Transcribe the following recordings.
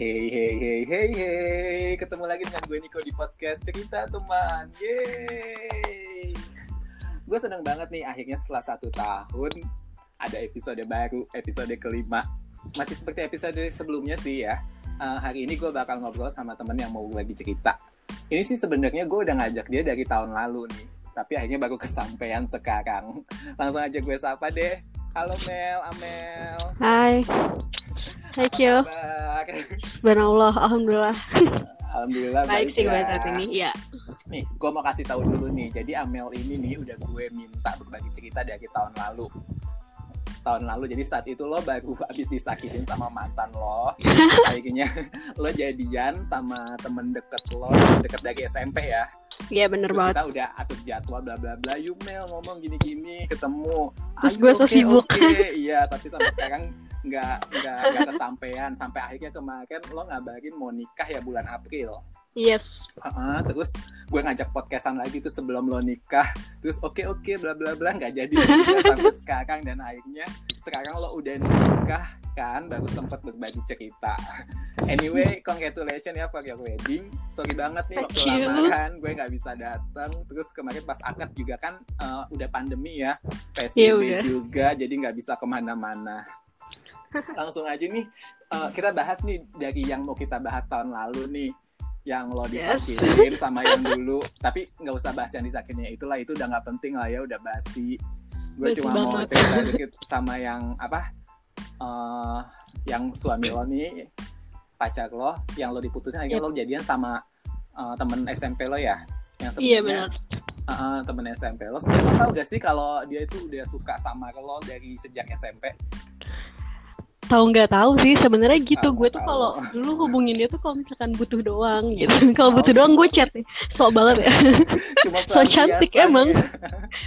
Hey hey hey hey hey. Ketemu lagi dengan gue Niko di podcast Cerita Teman. Yeay. Gue seneng banget nih akhirnya setelah satu tahun Ada episode baru, episode kelima. Masih seperti episode sebelumnya sih ya. Uh, Hari ini gue bakal ngobrol sama temen yang mau lagi cerita. Ini sih sebenarnya gue udah ngajak dia dari tahun lalu nih Tapi akhirnya baru kesampaian sekarang. Langsung aja gue sapa deh. Halo Mel, Amel. Hai Thank you. Subhanallah, alhamdulillah. Alhamdulillah baik, baik sih gue saat ini, ya. Nih, gue mau kasih tahu dulu nih. Jadi Amel ini nih udah gue minta berbagi cerita dari tahun lalu. Tahun lalu, jadi saat itu lo baru habis disakitin sama mantan lo. Akhirnya lo jadian sama temen deket lo, temen deket dari SMP ya. Iya bener Terus banget. kita udah atur jadwal bla bla bla. Yuk Mel ngomong gini-gini, ketemu. Terus Ayo gue so oke sibuk. oke. Iya, tapi sampai sekarang nggak nggak nggak kesampaian. Sampai akhirnya kemarin lo ngabarin mau nikah ya bulan April. Yes. Heeh, terus gue ngajak podcastan lagi tuh sebelum lo nikah terus oke oke bla bla bla nggak jadi sampai sekarang dan akhirnya sekarang lo udah nikah kan baru sempat berbagi cerita anyway congratulations ya for your wedding sorry banget nih waktu you. lamaran gue nggak bisa datang terus kemarin pas akad juga kan eh, udah pandemi ya Iya, psbb udah. juga jadi nggak bisa ke mana-mana langsung aja nih eh, kita bahas nih dari yang mau kita bahas tahun lalu nih yang lo Yes. disakitin sama yang dulu tapi nggak usah bahas yang disakitinnya itulah itu udah nggak penting lah ya udah basi gue Basi cuma mau banget. cerita dikit sama yang apa eh yang suami lo nih pacar lo yang lo diputusin akhirnya Yep. lo jadian sama eh, temen SMP lo ya yang Iya sebelumnya benar. eh, eh, temen SMP lo sebenarnya lo tau gak sih kalau dia itu udah suka sama lo dari sejak SMP Tahu nggak tahu sih sebenarnya gitu. Gue tuh kalau dulu hubungin dia tuh kalau misalkan butuh doang gitu. kalau Oh. butuh doang gue chat nih. Sok banget ya. cuma So cantik emang. ya.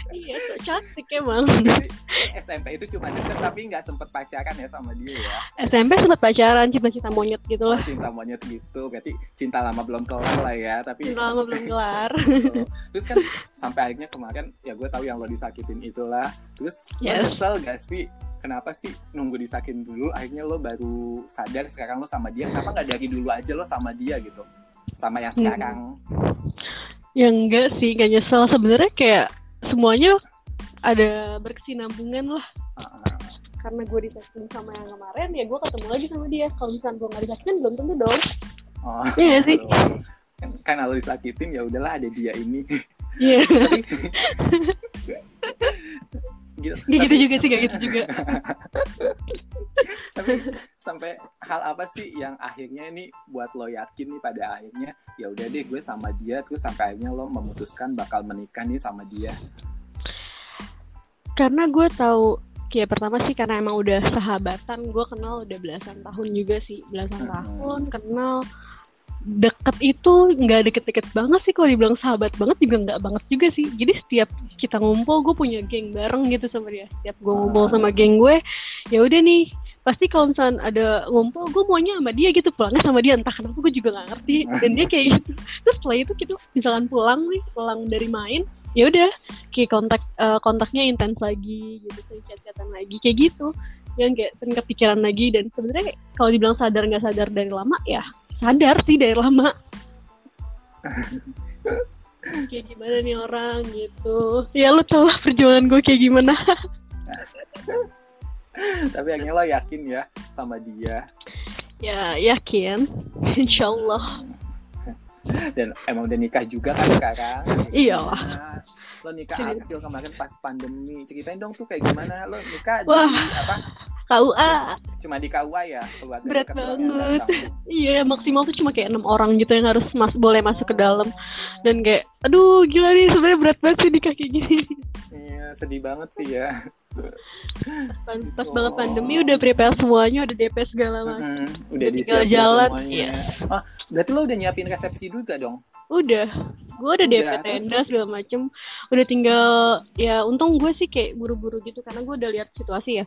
iya, sok cantik emang. Jadi, SMP itu cuma deket tapi nggak sempet pacaran ya sama dia ya SMP sempat pacaran, cinta-cinta monyet gitu Oh, lah. cinta monyet gitu berarti cinta lama belum kelar lah ya tapi Cinta lama belum kelar. Gitu. terus kan sampai akhirnya kemarin ya gue tahu yang lo disakitin itulah terus lo Yes. nyesel gak sih kenapa sih nunggu disakitin dulu? Akhirnya lo baru sadar sekarang lo sama dia kenapa nggak dari dulu aja lo sama dia gitu? Sama yang Hmm. sekarang. Ya enggak sih, gak nyesel. Sebenarnya kayak semuanya ada berkesinambungan lah. Heeh. karena gue disakitin sama yang kemarin ya gue ketemu lagi sama dia. Kalau misalnya gue nggak disakitin belum tentu dong. Oh, Iya sih? Kan karena lo disakitin ya udahlah ada dia ini. Iya. Tapi- gitu. Gak gitu Tapi- juga sih gak gitu juga. Tapi sampai hal apa sih yang akhirnya ini buat lo yakin nih pada akhirnya ya udah deh gue sama dia terus sampai akhirnya lo memutuskan bakal menikah nih sama dia? Karena gue tahu kayak pertama sih karena emang udah sahabatan gue kenal udah belasan tahun juga sih. Belasan Mhm. tahun kenal deket itu nggak deket-deket banget sih. Kalau dibilang sahabat banget juga nggak banget juga sih. Jadi setiap kita ngumpul gue punya geng bareng gitu sama dia. Setiap gue ngumpul sama geng gue ya udah nih. Pasti kalau misalnya ada ngumpul gue maunya sama dia gitu. Pulangnya sama dia. Entah kenapa gue juga nggak ngerti. Dan dia kayak gitu. Terus setelah itu kita misalkan pulang nih pulang dari main ya udah. Kayak kontak eh, kontaknya intens lagi gitu sering chat-chatan lagi kayak gitu. Yang kayak sering kepikiran lagi. Dan sebenarnya kalau dibilang sadar nggak sadar dari lama ya sadar sih dari lama. Kayak gimana nih orang gitu. Ya lu tau lah perjuangan gue kayak gimana. Tapi akhirnya lo yakin ya sama dia? Ya yakin. Insyaallah. Dan emang udah nikah juga kan sekarang? Iyalah. Nah, lo nikah Cerita. April kemarin pas pandemi. Ceritain dong tuh kayak gimana. Lo nikah Wah. di apa KUA cuma di KUA ya keluarga Berat banget. iya maksimal tuh cuma kayak enam orang gitu yang harus mas boleh masuk ke dalam dan kayak aduh gila nih sebenarnya berat banget sih nikah kayak gini Iya, sedih banget sih ya. pas, pas banget pandemi udah prepare semuanya udah DP segala macam Mm, udah Udah disiapin jalan, semuanya. iya. Oh, berarti lo udah nyiapin resepsi juga dong? udah gue udah DP tenda segala macem udah tinggal ya untung gue sih kayak buru-buru gitu karena gue udah lihat situasi ya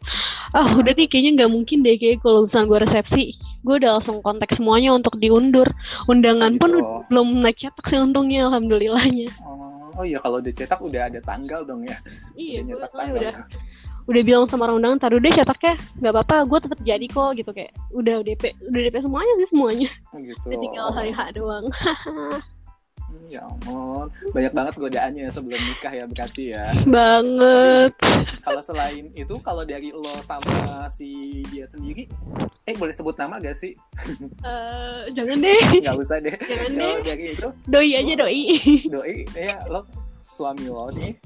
ah udah nih kayaknya nggak mungkin deh kayak kalau misalnya gue resepsi gue udah langsung kontak semuanya untuk diundur undangan pun Gitu. ud- belum naik cetak sih untungnya alhamdulillahnya Oh, oh iya kalau udah cetak udah ada tanggal dong ya. iya Udah nyetak tanggal. udah udah bilang sama orang undangan taruh deh cetaknya nggak apa-apa gue tetap jadi kok gitu kayak udah DP udah DP semuanya sih semuanya. Gitu. Udah tinggal hari H doang. Ya ampun. Banyak banget godaannya sebelum nikah ya berarti ya. Banget. Kalau selain itu kalau dari lo sama si dia sendiri eh boleh sebut nama gak sih? Eh, jangan deh. Nggak usah deh. Jangan kalau deh. dari itu doi aja doi. doi ya lo suami lo nih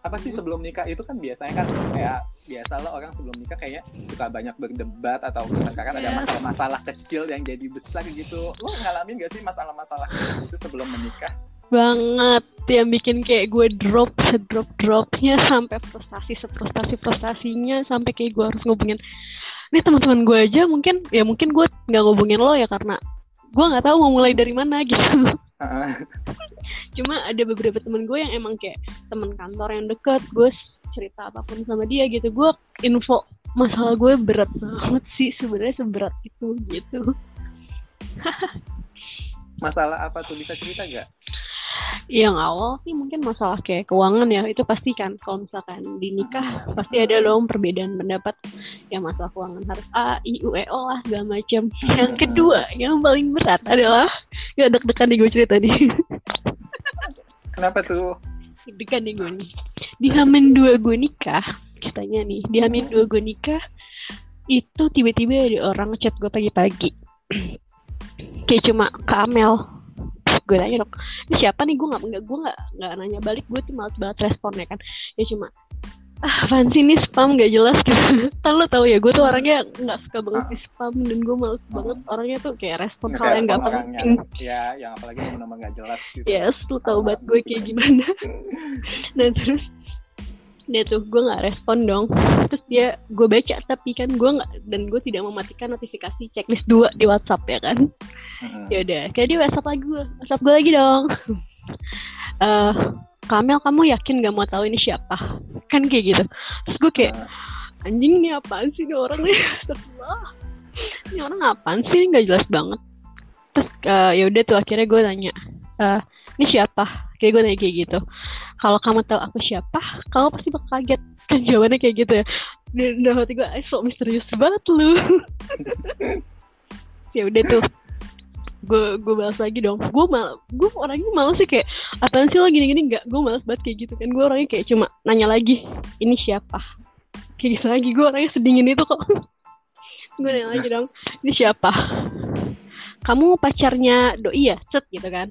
apa sih sebelum nikah itu kan biasanya kan kayak biasa lo orang sebelum nikah kayaknya suka banyak berdebat atau karena ada Iya. masalah-masalah kecil yang jadi besar gitu. Lo ngalamin gak sih masalah-masalah itu sebelum menikah? Banget. Yang bikin kayak gue drop drop dropnya sampai frustasi frustasi frustasinya sampai kayak gue harus ngubungin. Ini teman-teman gue aja mungkin ya mungkin gue nggak ngubungin lo ya karena gue nggak tahu mau mulai dari mana gitu. Cuma ada beberapa temen gue yang emang kayak teman kantor yang deket gue cerita apa pun sama dia gitu. Gue info masalah gue berat banget sih sebenarnya seberat itu gitu. Masalah apa tuh? Bisa cerita gak yang awal sih mungkin masalah kayak keuangan ya. Itu pasti kan kalau misalkan di nikah pasti ada dong perbedaan pendapat. Ya masalah keuangan harus A I U E O lah segala macam. Yang kedua yang paling berat adalah gak deg-degan nih gue cerita nih. Kenapa tuh deg-degan nih gue nih di Hamin dua gue nikah ceritanya nih. Di Hamin dua gue nikah itu tiba-tiba ada orang ngechat gue pagi-pagi. Kayak cuma Kamel gue nanya dong ini siapa nih? Gue nggak nggak gue nggak nggak nanya balik. Gue tuh males banget responnya kan. Ya cuma apaan sih ini spam? Gak jelas gitu. Kan lo tau ya gue tuh orangnya nggak suka banget di spam dan gue males banget. Orangnya tuh kayak respon hal yang gak penting. yang ya yang apalagi nama gak jelas gitu. Yes lo tau banget gue kayak gimana. Dan terus dia tuh gue nggak respon dong. Terus dia gue baca tapi kan gue nggak dan gue tidak mematikan notifikasi checklist dua di WhatsApp ya kan? Heeh. ya udah kayak dia WhatsApp lagi gue WhatsApp gue lagi dong. Eh Kamel kamu yakin gak mau tahu ini siapa? Kan kayak gitu. Terus gue kayak anjing ini apaan sih ini orang nih? Ini orang apaan sih? Nggak jelas banget. Terus eh, ya udah tuh akhirnya gue nanya eh ini siapa? Kayak gue nanya kayak gitu. Kalau kamu tahu aku siapa kamu pasti bakal kaget. Kan jawabannya kayak gitu ya. Dan dalam hati gue "Eh, sok misterius banget lu. Ya udah tuh gue gue balas lagi dong. Gue mal gue orangnya malas sih kayak apaan sih lo gini gini nggak gue malas banget kayak gitu kan. Gue orangnya kayak cuma nanya lagi ini siapa? Kayak gitu lagi. Gue orangnya sedingin itu kok. Gue nanya lagi dong ini siapa? Kamu pacarnya doi ya? Set gitu kan.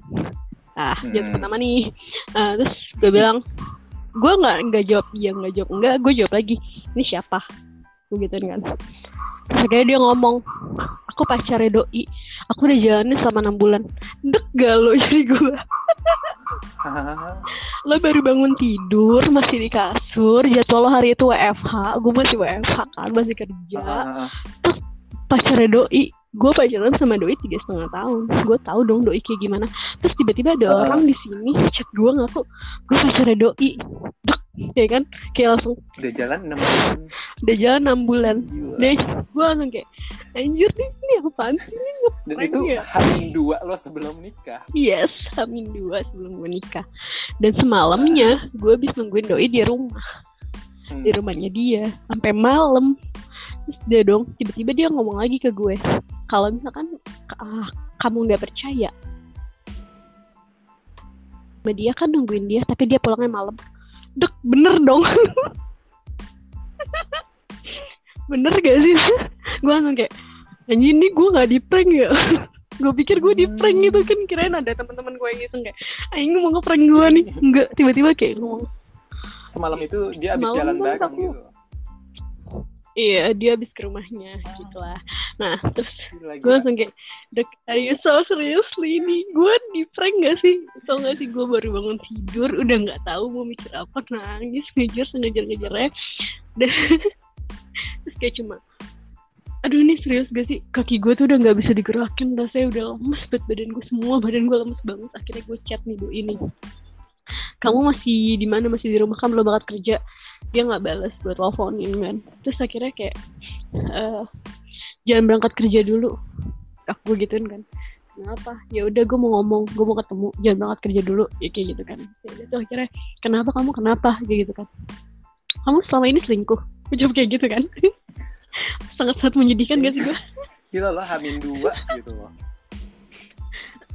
Ah jawab Hmm. pertama nih. Ah, terus gue bilang gue nggak nggak jawab iya nggak jawab enggak. Gue jawab lagi ini siapa? Gue gitu kan. Terus akhirnya dia ngomong aku pacarnya doi. Aku udah jalanin selama enam bulan. Deg gak lo jadi gue lo baru bangun tidur masih di kasur jadwal lo hari itu WFH gue masih WFH kan masih kerja. Heeh. pacarnya doi. Gue pacaran sama doi tiga setengah tahun. Gue tahu dong doi kayak gimana. Terus tiba-tiba ada orang di sini chat gue ngaku gue pacarnya doi. Dek ya kan kayak langsung udah jalan enam bulan udah jalan enam bulan Gila. deh gue langsung kayak anjir nih ini apaan sih ini dan itu ya?" hamin dua lo sebelum nikah Yes, Amin dua sebelum gue nikah. Dan semalamnya gue habis nungguin doi di rumah, Hmm. di rumahnya dia sampai malam. Terus dia dong, tiba-tiba dia ngomong lagi ke gue, kalau misalkan ah, kamu nggak percaya, sama dia kan nungguin dia, tapi dia pulangnya malam. Dek, bener dong. bener gak sih? gue langsung kayak, anjing ini gue nggak di prank ya? gue pikir gue di prank gitu kan kirain ada teman-teman gue yang iseng kayak aing mau nge-prank gue nih enggak tiba-tiba kayak ngomong semalam itu dia habis jalan bareng gitu iya dia habis ke rumahnya gitu lah nah terus gue langsung kayak dek are you so seriously nih gue di prank gak sih? Tau gak sih gue baru bangun tidur udah nggak tahu mau mikir apa nangis ngejar ngejar ngejarnya dan terus kayak cuma aduh ini serius gak sih? Kaki gue tuh udah nggak bisa digerakin rasanya udah lemes banget badan gue semua badan gue lemes banget. Akhirnya gue chat nih bu ini. Kamu masih di mana? Masih di rumah? Kan belum banget kerja dia nggak balas buat teleponin kan. Terus akhirnya kayak eh, jangan berangkat kerja dulu. Aku gituin kan. Kenapa? Ya udah gue mau ngomong gue mau ketemu. Jangan berangkat kerja dulu. Ya kayak gitu kan. Ya udah tuh akhirnya kenapa kamu? Kenapa? Kayak gitu kan. Kamu selama ini selingkuh. Gue jawab kayak gitu kan. Sangat-sangat menyedihkan gak sih gue gila loh hamin dua gitu loh.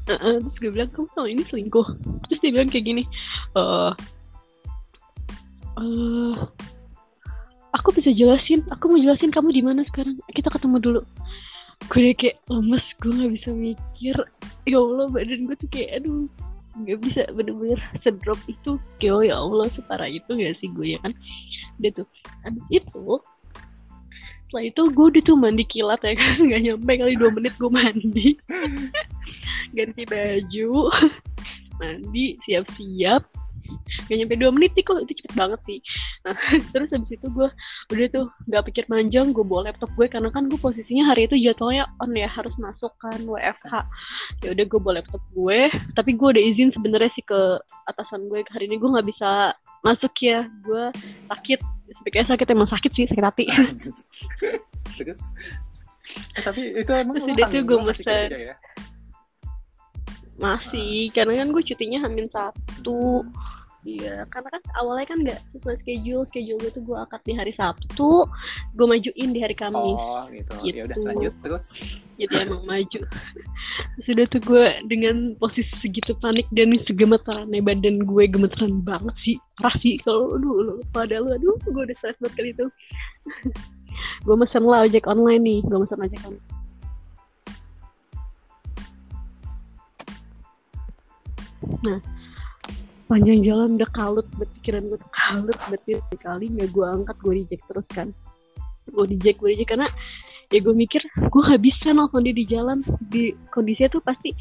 Uh, uh, terus gue bilang kamu tau ini selingkuh. Terus dia bilang kayak gini eh eh, aku bisa jelasin aku mau jelasin kamu di mana sekarang. Kita ketemu dulu. Gue kayak lemes gue nggak bisa mikir. Ya allah badan gue tuh kayak aduh nggak bisa bener-bener sedrop itu. Kayak oh ya allah separah itu gak sih gue ya kan? Dia tuh. Abis itu setelah itu gue udah tuh mandi kilat ya kan? Nggak nyampe kali dua menit gue mandi. Ganti baju mandi siap-siap gak nyampe dua menit nih kok itu cepet banget sih. Nah terus habis itu gue udah tuh gak pikir panjang gue bawa laptop gue karena kan gue posisinya hari itu jadwalnya on ya harus masuk kan WFH ya udah gue bawa laptop gue tapi gue udah izin sebenarnya sih ke atasan gue hari ini gue nggak bisa masuk ya. Gue sakit sebenarnya sakit emang sakit sih sakit hati. Terus? Eh, tapi itu emang Terus lo udah hamin tuh dua gue mesen. ya? Masih karena kan gue cutinya hamin satu Iya, karena kan awalnya kan nggak sesuai schedule, schedule gue tuh gue akad di hari Sabtu, gue majuin di hari Kamis. oh gitu, ya udah Gitu. lanjut terus Jadi emang maju. Sudah tuh gue dengan posisi segitu panik dan segemetaran badan gue gemeteran banget sih. Parah sih kalau aduh lu pada lu aduh gue udah stres banget kali itu. gue mesen lah ojek online nih, gue mesen ojek online. Nah, panjang jalan udah kalut, pikiran gue kalut, berarti kali nggak gue angkat, gue reject terus kan. Gue reject, gue reject karena ya gue mikir gue gak bisa nelfon dia di jalan. Di kondisinya tuh pasti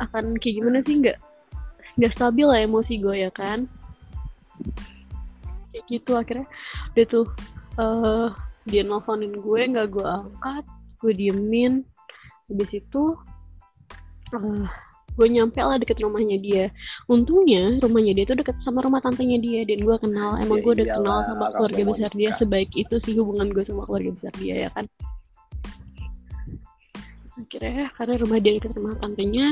akan kayak gimana sih nggak nggak stabil lah emosi gue ya kan? Kayak gitu akhirnya. Udah tuh eh dia nelfonin gue nggak gue angkat gue diemin. Habis itu eh gue nyampe lah deket rumahnya dia. Untungnya rumahnya dia tuh deket sama rumah tantenya dia dan gue kenal emang Ya gue udah kenal sama keluarga besar dia sebaik itu sih hubungan gue sama keluarga besar dia ya kan? Akhirnya karena rumah dia deket rumah tantenya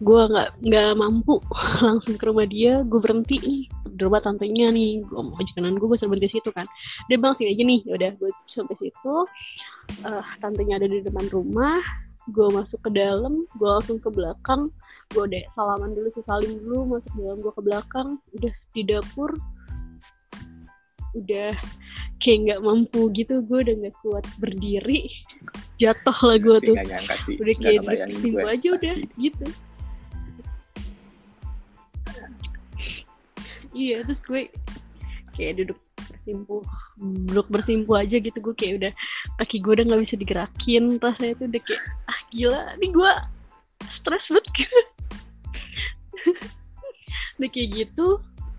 gue nggak nggak mampu langsung ke rumah dia gue berhenti. Nih di rumah tantenya nih gue mau kanan gue bisa berhenti situ kan. Dia bilang sini aja nih udah gue sampai situ. Eh tantenya ada di depan rumah gue masuk ke dalam gue langsung ke belakang. Gue udah salaman dulu salim dulu masuk dalam gue ke belakang. Udah di dapur. Udah kayak nggak mampu gitu. Gue udah nggak kuat berdiri. Jatuh lah gue tuh. sih. Udah kayak simpu gue, aja udah pasti. gitu. Iya terus gue kayak duduk bersimpu duduk bersimpu aja gitu. Gue kayak udah kaki gue udah nggak bisa digerakin tas saya tuh udah kayak gila nih gue stres banget gitu udah kayak gitu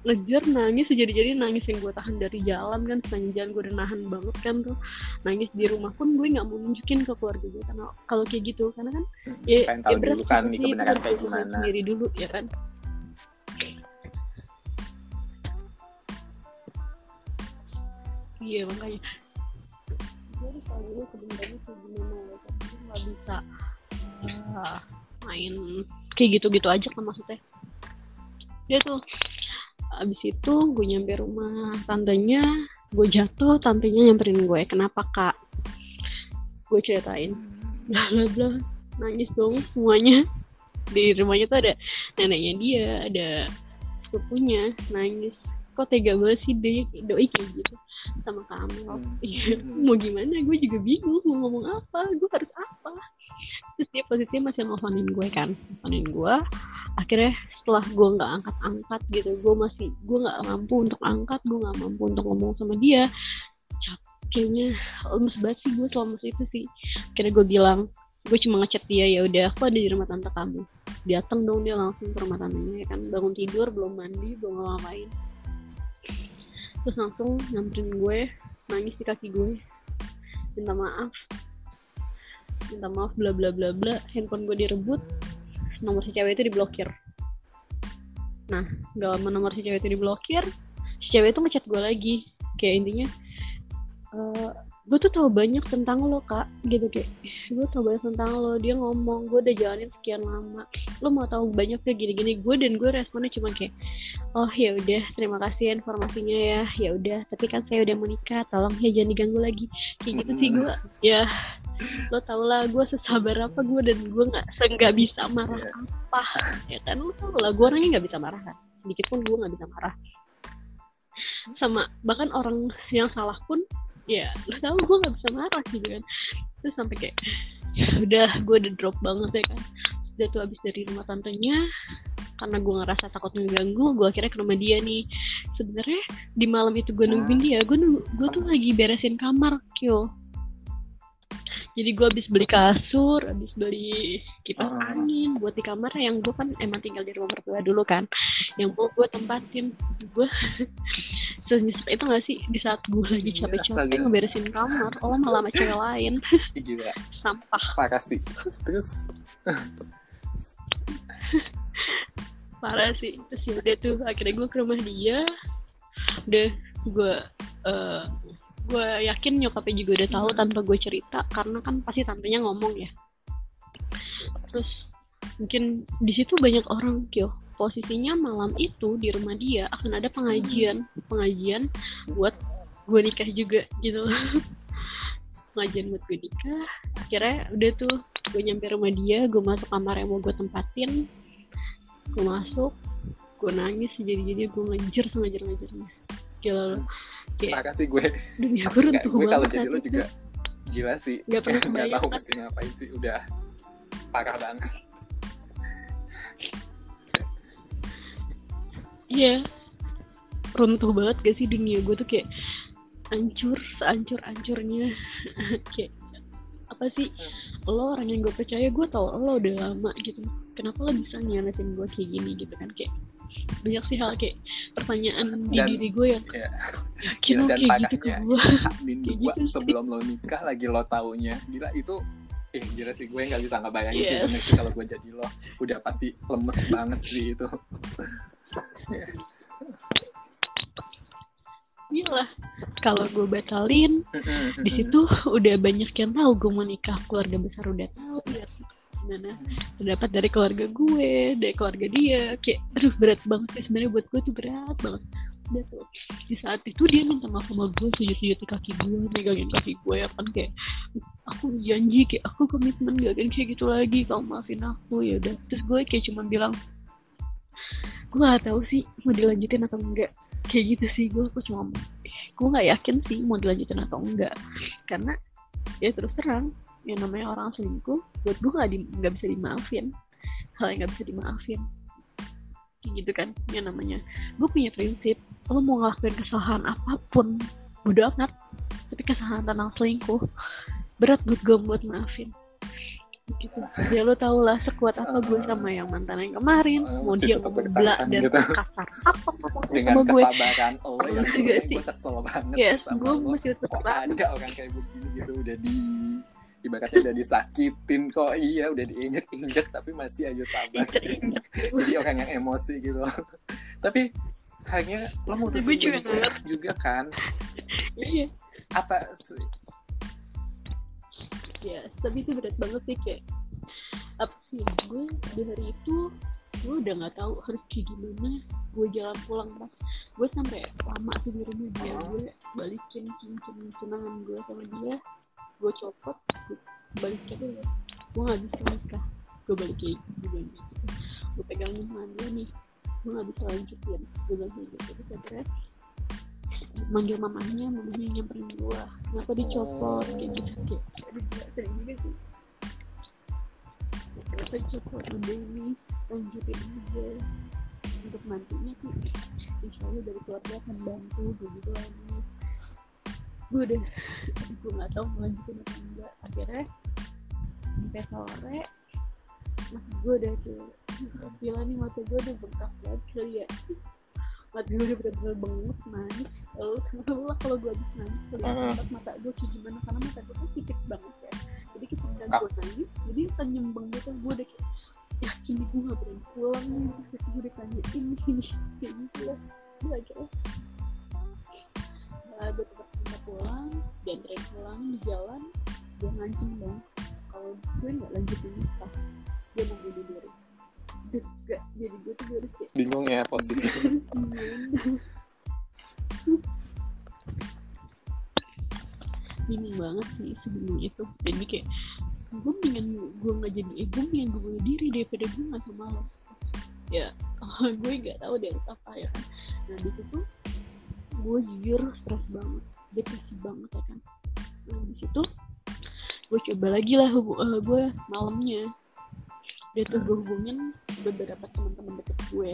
ngejar nangis jadi-jadi nangis yang gue tahan dari jalan kan sepanjang jalan gue udah nahan banget kan tuh. Nangis di rumah pun gue nggak mau nunjukin ke keluarga gue karena kalau kayak gitu karena kan ya, pengen tahu ya dulu kan sih, kebenaran kayak gimana. sendiri dulu ya kan. Iya makanya. Harus tahu dulu sebenarnya kayak gimana ya kan? Gue nggak bisa ah, main kayak gitu-gitu aja kan maksudnya. Dia tuh abis itu gue nyampe rumah tantenya gue jatuh tantenya nyamperin gue. Kenapa kak? Gue ceritain. Bla bla bla. Nangis dong semuanya. Di rumahnya tuh ada neneknya dia ada sepupunya. Nangis. Kok tega banget sih doi, doi kayak gitu sama kamu? Hmm. Iya, mau gimana? Gue juga bingung mau ngomong apa. Gue harus apa terus dia posisinya masih nelfonin gue kan nelfonin gue. Akhirnya setelah gue nggak angkat-angkat gitu gue masih gue nggak mampu untuk angkat gue nggak mampu untuk ngomong sama dia. Kayaknya lemes banget sih gue selama itu sih. Akhirnya gue bilang gue cuma ngechat dia ya udah aku ada di rumah tante kamu. Datang dong dia langsung ke rumah tantenya ya kan. Bangun tidur belum mandi belum ngapain terus langsung nyamperin gue nangis di kaki gue. Minta maaf minta maaf bla bla bla bla. Handphone gue direbut. Nomor si cewek itu diblokir. Nah gak lama nomor si cewek itu diblokir si cewek itu ngechat gue lagi. Kayak intinya eh gue tuh tahu banyak tentang lo kak. Gitu kayak gue tahu banyak tentang lo. Dia ngomong gue udah jalanin sekian lama. Lo mau tahu banyak kayak gini-gini? Gue dan gue responnya cuma kayak oh ya udah terima kasih informasinya ya. Ya udah tapi kan saya udah menikah tolong ya jangan diganggu lagi. Kayak gitu sih gue ya lo tau lah gue sesabar apa gue dan gue nggak nggak bisa marah Iya. apa ya kan? Lo tau lah gue orangnya nggak bisa marah kan? Sedikit pun gue nggak bisa marah. Sama bahkan orang yang salah pun ya lo tau gue nggak bisa marah gitu kan? Terus sampai kayak ya udah gue udah drop banget ya kan? Udah tuh abis dari rumah tantenya karena gue ngerasa takut ngeganggu gue akhirnya ke rumah dia nih. Sebenarnya di malam itu gue nungguin dia gue gue tuh lagi beresin kamar kyo jadi gue habis beli kasur habis beli kipas Ah. angin buat di kamar yang gue kan emang tinggal di rumah mertua dulu kan. Yang mau gue tempatin gue senyesep itu gak sih? Di saat gue lagi Iya, capek-capek ngeberesin kamar oh malah sama cewek lain. Gila. Sampah. Parah sih terus? Parah sih. Terus ya udah tuh akhirnya gue ke rumah dia. Udah gue eh gue yakin nyokapnya juga udah tahu tanpa gue cerita karena kan pasti tantenya ngomong ya. Terus mungkin di situ banyak orang kyo. Posisinya malam itu di rumah dia akan ada pengajian. Pengajian buat gue nikah juga gitu. Pengajian buat gue nikah. Akhirnya udah tuh gue nyampe rumah dia gue masuk kamar yang mau gue tempatin. Gue masuk gue nangis jadi jadi gue ngejar sengaja ngejarnya gila lo kayak parah sih gue. Dunia Aku gue nggak- runtuh gue kalau jadi lo juga gila sih. Nggak pernah nggak kebayang tahu kan? mesti ngapain sih udah parah banget. Iya. Runtuh banget gak sih dunia gue tuh kayak hancur sehancur hancurnya. Kayak apa sih? Lo orang yang gue percaya gue tau lo udah lama gitu. Kenapa lo bisa nyianatin gue kayak gini gitu kan? Kayak banyak sih hal kayak pertanyaan di Dan- diri gue yang ya yakin Gila, lo dan kayak gitu gue Min Kayak dua gitu sebelum lo nikah lagi lo taunya. Gila itu eh gila sih. Gue nggak bisa ngebayangin sih Iya. sih kalau gue jadi lo. Udah pasti lemes banget sih itu. Iya kalau gue batalin di situ udah banyak yang tahu gue mau nikah. Keluarga besar udah tahu gimana. Terdapat dari keluarga gue dari keluarga dia. Kayak aduh berat banget sih sebenarnya buat gue tuh berat banget. Udah tuh di saat itu dia minta maaf sama gue sujud-sujud di kaki gue megangin kaki gue ya kan kayak aku janji kayak aku komitmen gak akan kayak gitu lagi kamu maafin aku ya udah. Terus gue kayak cuma bilang gue gak tahu sih mau dilanjutin atau enggak. Kayak gitu sih gue aku cuma gue nggak yakin sih mau dilanjutin atau enggak. Karena ya terus terang yang namanya orang selingkuh buat gue nggak di nggak bisa dimaafin. Hal yang nggak bisa dimaafin. Kayak gitu kan yang namanya. Gue punya prinsip lo mau ngelakuin kesalahan apa pun bodo amat. Tapi kesalahan tentang selingkuh berat buat gue buat maafin. Gitu. Ya lo tau lah sekuat apa gue sama yang mantan yang kemarin. Oh, mau dia bertahan dan gitu. kasar apa ngomong dengan sama gue kesabaran lo yang Iya gue kesel banget yes gue masih tetap ada orang kayak begini gitu udah di ibaratnya udah disakitin kok. Iya udah diinjek injek tapi masih aja sabar. Jadi orang yang emosi gitu. Tapi hanya lo gue juga juga kan? Iya. Apa sih? Ya tapi itu berat banget sih kayak apa sih gue di hari itu gue udah nggak tahu harus kayak gimana. Gue jalan pulang pas gue sampai lama sih di rumah dia. Gue balikin cincin tunangan gue sama dia gue copot gue balikin gue nggak bisa nikah. Gue balikin gue bilang gitu gue pegangin tangan dia nih. Gue nggak bisa lanjutin. Gue bilang kayak gitu terus akhirnya manggil mamanya mamanya nyamperin gue kenapa dicopot kayak gitu. Kayak sering juga sih. Kenapa dicopot udah ini lanjutin aja. Untuk nantinya sih insya Allah dari keluarga akan bantu gue gitu lagi gue udah gue nggak tahu mau lanjutin atau enggak akhirnya sampai sore mas gue udah tuh gila nih mata gue udah bengkak banget kali ya mata gue udah bener-bener bengek nangis lalu kenapa kalau gue habis nangis kelihatan mata gue kayak gimana karena mata gue kan tipis banget ya jadi ketika gue nangis jadi kan nyembeng gitu gue udah kayak yakin gue gak berani pulang nih terus gue udah tanya ini ini kayak gitu lah gue akhirnya gue tetap minta pulang dianterin pulang di jalan dia ngancem dong. Kalau gue nggak lanjutin nikah dia mau bunuh diri gak jadi gue tuh harus kayak bingung ya posisi. Bingung banget sih sebelum itu. Jadi kayak gue pengen gue nggak jadi eh, gue pengen gue bunuh diri daripada gue nggak sama lo. Ya gue nggak tahu harus apa ya kan. Nah di situ gue jujur stres banget depresi banget ya kan? Nah di situ gue coba lagi lah hubung uh, gue malamnya. Dia tuh gue hubungin beberapa teman-teman deket gue.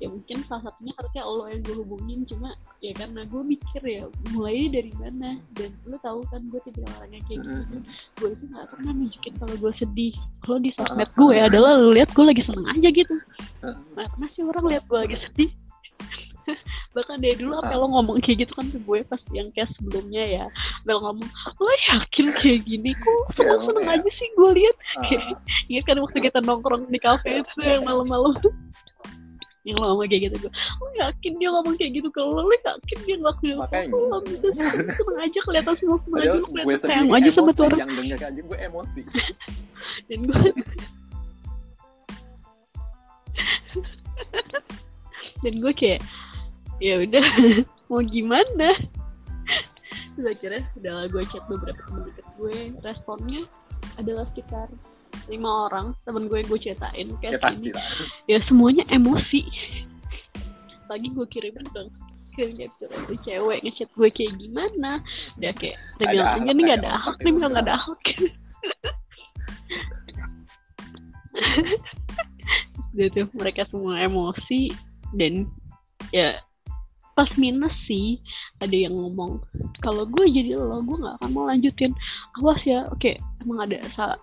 Ya mungkin salah satunya harusnya Allah yang gue hubungin cuma ya karena gue mikir ya mulai dari mana? Dan lu tahu kan gue tipe orangnya kayak gitu. Gue itu nggak pernah nunjukin kalau gue sedih. Kalau di sosmed gue adalah lu lihat gue lagi seneng aja gitu. Nah pernah sih orang lihat gue lagi sedih bahkan dari dulu apa lo ngomong kayak gitu kan ke gue pas yang kayak sebelumnya ya. Lo ngomong lo yakin kayak gini kok? Seneng seneng Ya. aja sih gue lihat Iya kan waktu kita nongkrong di kafe itu yang malam-malam? Yang lo ngomong kayak gitu gue lo yakin dia ngomong kayak gitu ke lo? Lo yakin dia ngelakuin Makanya. lo gitu seneng aja kelihatan semua seneng aja kelihatan sayang aja sama tuh yang denger aja gue emosi. Dan gue dan gue kayak ya udah mau gimana? Terus akhirnya udah gue chat beberapa temen deket gue. Responnya adalah sekitar lima orang temen gue gue ceritain ya kayak pasti gini lah. Ya semuanya emosi. Lagi gue kirimin dong capture itu cewek ngechat gue kayak gimana? Udah kayak Ada bilang aja nih gak ada akhlak, nih ya bilang gak ada akhlak gitu mereka semua emosi dan ya pas minus sih ada yang ngomong kalau gue jadi lo gue nggak akan mau lanjutin. Awas ya oke emang ada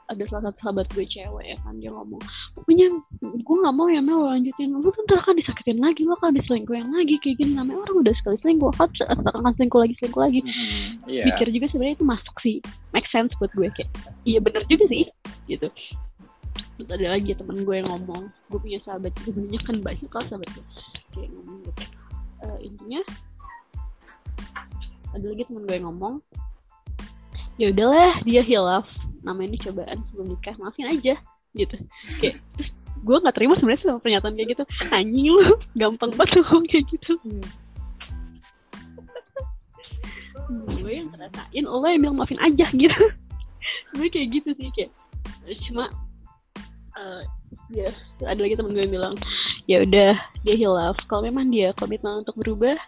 ada salah satu sahabat gue cewek ya kan dia ngomong pokoknya gue nggak mau ya Mel lo lanjutin lu tuh ntar akan disakitin lagi lo akan diselingkuhin lagi kayak gini. Namanya orang udah sekali selingkuh kan akan selingkuh lagi selingkuh lagi. Hmm, iya. Mikir juga sebenarnya itu masuk sih make sense buat gue kayak iya bener juga sih gitu. Terus ada lagi temen gue yang ngomong gue punya sahabat sebenarnya kan banyak kalau sahabat gue kayak ngomong gitu Eh, intinya ada lagi temen gue ngomong ya udahlah dia hilaf. Namanya ini cobaan sebelum nikah maafin aja gitu. Kayak gue nggak terima sebenarnya sama pernyataan kayak gitu. Anjing lu gampang banget ngomong kayak gitu. Gue yang ngerasain lo yang bilang maafin aja gitu. Gue kayak gitu sih kayak cuma eh, ya ada lagi temen gue yang bilang ya udah dia hilaf kalau memang dia komitmen untuk berubah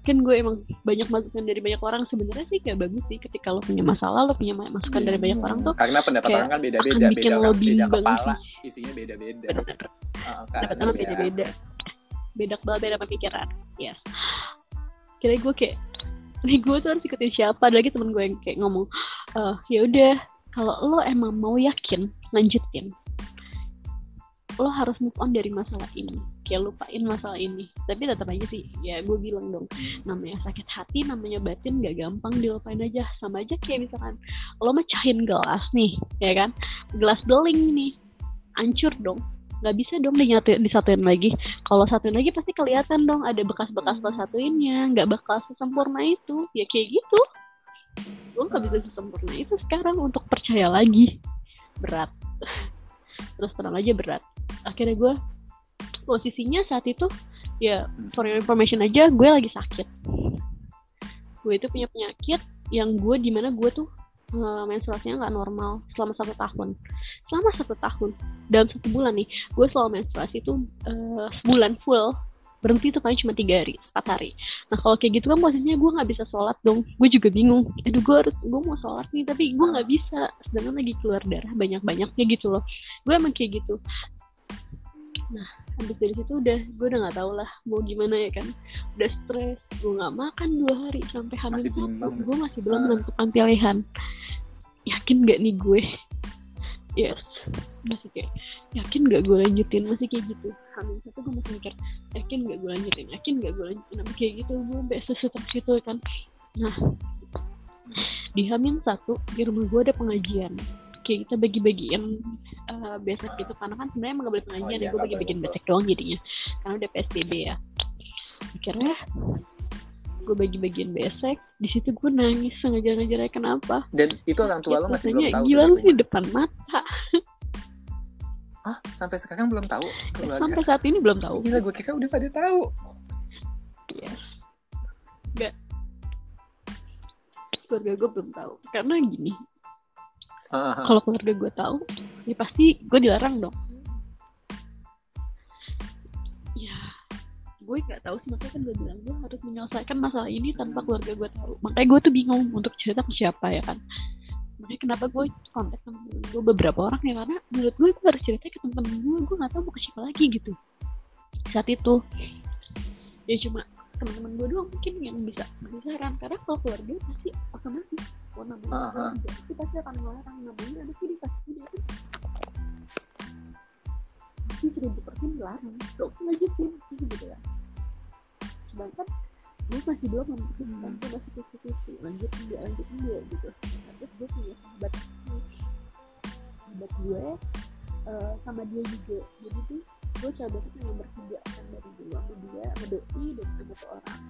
kan gue emang banyak masukan dari banyak orang. Sebenarnya sih kayak bagus sih ketika lo punya masalah lo punya masukan dari banyak orang tuh karena pendapat orang kan beda-beda beda orang beda bimbang kepala sih. isinya beda-beda. Ah, pendapat kan, orang iya. beda-beda. Beda kepala beda pemikiran. Yes. Kira gue kayak nih gue tuh harus ikutin siapa. Ada lagi temen gue yang kayak ngomong eh ya udah kalau lo emang mau yakin lanjutin lo harus move on dari masalah ini. Kayak lupain masalah ini. Tapi tetap aja sih ya gue bilang dong. Namanya sakit hati namanya batin gak gampang dilupain aja. Sama aja kayak misalkan lo mecahin gelas nih ya kan? Gelas beling nih hancur dong. Nggak bisa dong dinyatuin disatuin lagi. Kalau satuin lagi pasti kelihatan dong ada bekas-bekas lo satuinnya. Nggak bakal sesempurna itu. Ya kayak gitu. Gue nggak bisa sesempurna itu sekarang untuk percaya lagi. Berat. Terus terang aja berat akhirnya gue posisinya saat itu ya for your information aja gue lagi sakit. Gue itu punya penyakit yang gue di mana gue tuh eh, menstruasinya nggak normal selama satu tahun. Selama satu tahun dalam satu bulan nih gue selalu menstruasi itu eh, sebulan full. Berhenti tuh paling cuma tiga hari empat hari. Nah kalau kayak gitu kan posisinya gue nggak bisa sholat dong. Gue juga bingung aduh gue harus gue mau sholat nih tapi gue nggak bisa. Sedangkan lagi keluar darah banyak banyaknya gitu loh. Gue emang kayak gitu nah habis dari situ udah gue udah nggak tahu lah mau gimana ya kan. Udah stres gue nggak makan dua hari sampai hamil. Masih satu gue masih belum Ah. menentukan pilihan yakin gak nih gue? Yes. Masih kayak yakin gak gue lanjutin? Masih kayak gitu. Hamil satu gue masih mikir yakin gak gue lanjutin? Yakin gak gue lanjutin? Sampai kayak gitu gue sampai sesetres gitu kan. Nah di hamil satu di rumah gue ada pengajian kayak kita bagi-bagiin uh, besek gitu. Karena kan sebenarnya emang gak boleh pengajian Oh, iya, ya gue nggak bagi-bagiin besek doang jadinya. Karena udah psbb ya. Akhirnya gue bagi-bagiin besek di situ gue nangis sengaja-ngajarnya kenapa? Dan itu orang tua lo masih belum tahu gila lu di depan mata. Ah sampai sekarang belum tahu keluarga? Sampai saat ini belum tahu. Gila gue kira udah pada tahu. Yes. Nggak. Keluarga gue belum tahu. Karena gini Ah. kalau keluarga gue tahu ya pasti gue dilarang dong. Ya gue nggak tahu sih makanya kan gue bilang gue harus menyelesaikan masalah ini tanpa keluarga gue tahu. Makanya gue tuh bingung untuk cerita ke siapa ya kan. Makanya kenapa gue kontak sama temen gue beberapa orang ya karena menurut gue gue harus cerita ke temen-temen gue. Gue nggak tahu mau ke siapa lagi gitu. Saat itu ya cuma teman-teman gue doang mungkin yang bisa ngasih saran. Karena kalau keluarga pasti otomatis oh namanya Aha. keluarga itu pasti akan melarang namanya ada sih dikasih dia kan pasti seribu persen dilarang gak usah lanjutin gitu gitu ya. Sedangkan gue masih dua memutuskan gue masih fifty lanjut enggak lanjut enggak gitu. Terus gue punya sahabat sahabat gue eh, sama dia juga. Jadi tuh gue sahabat itu yang bertiga kan dari dulu sama dia sama doi dan sama satu orang.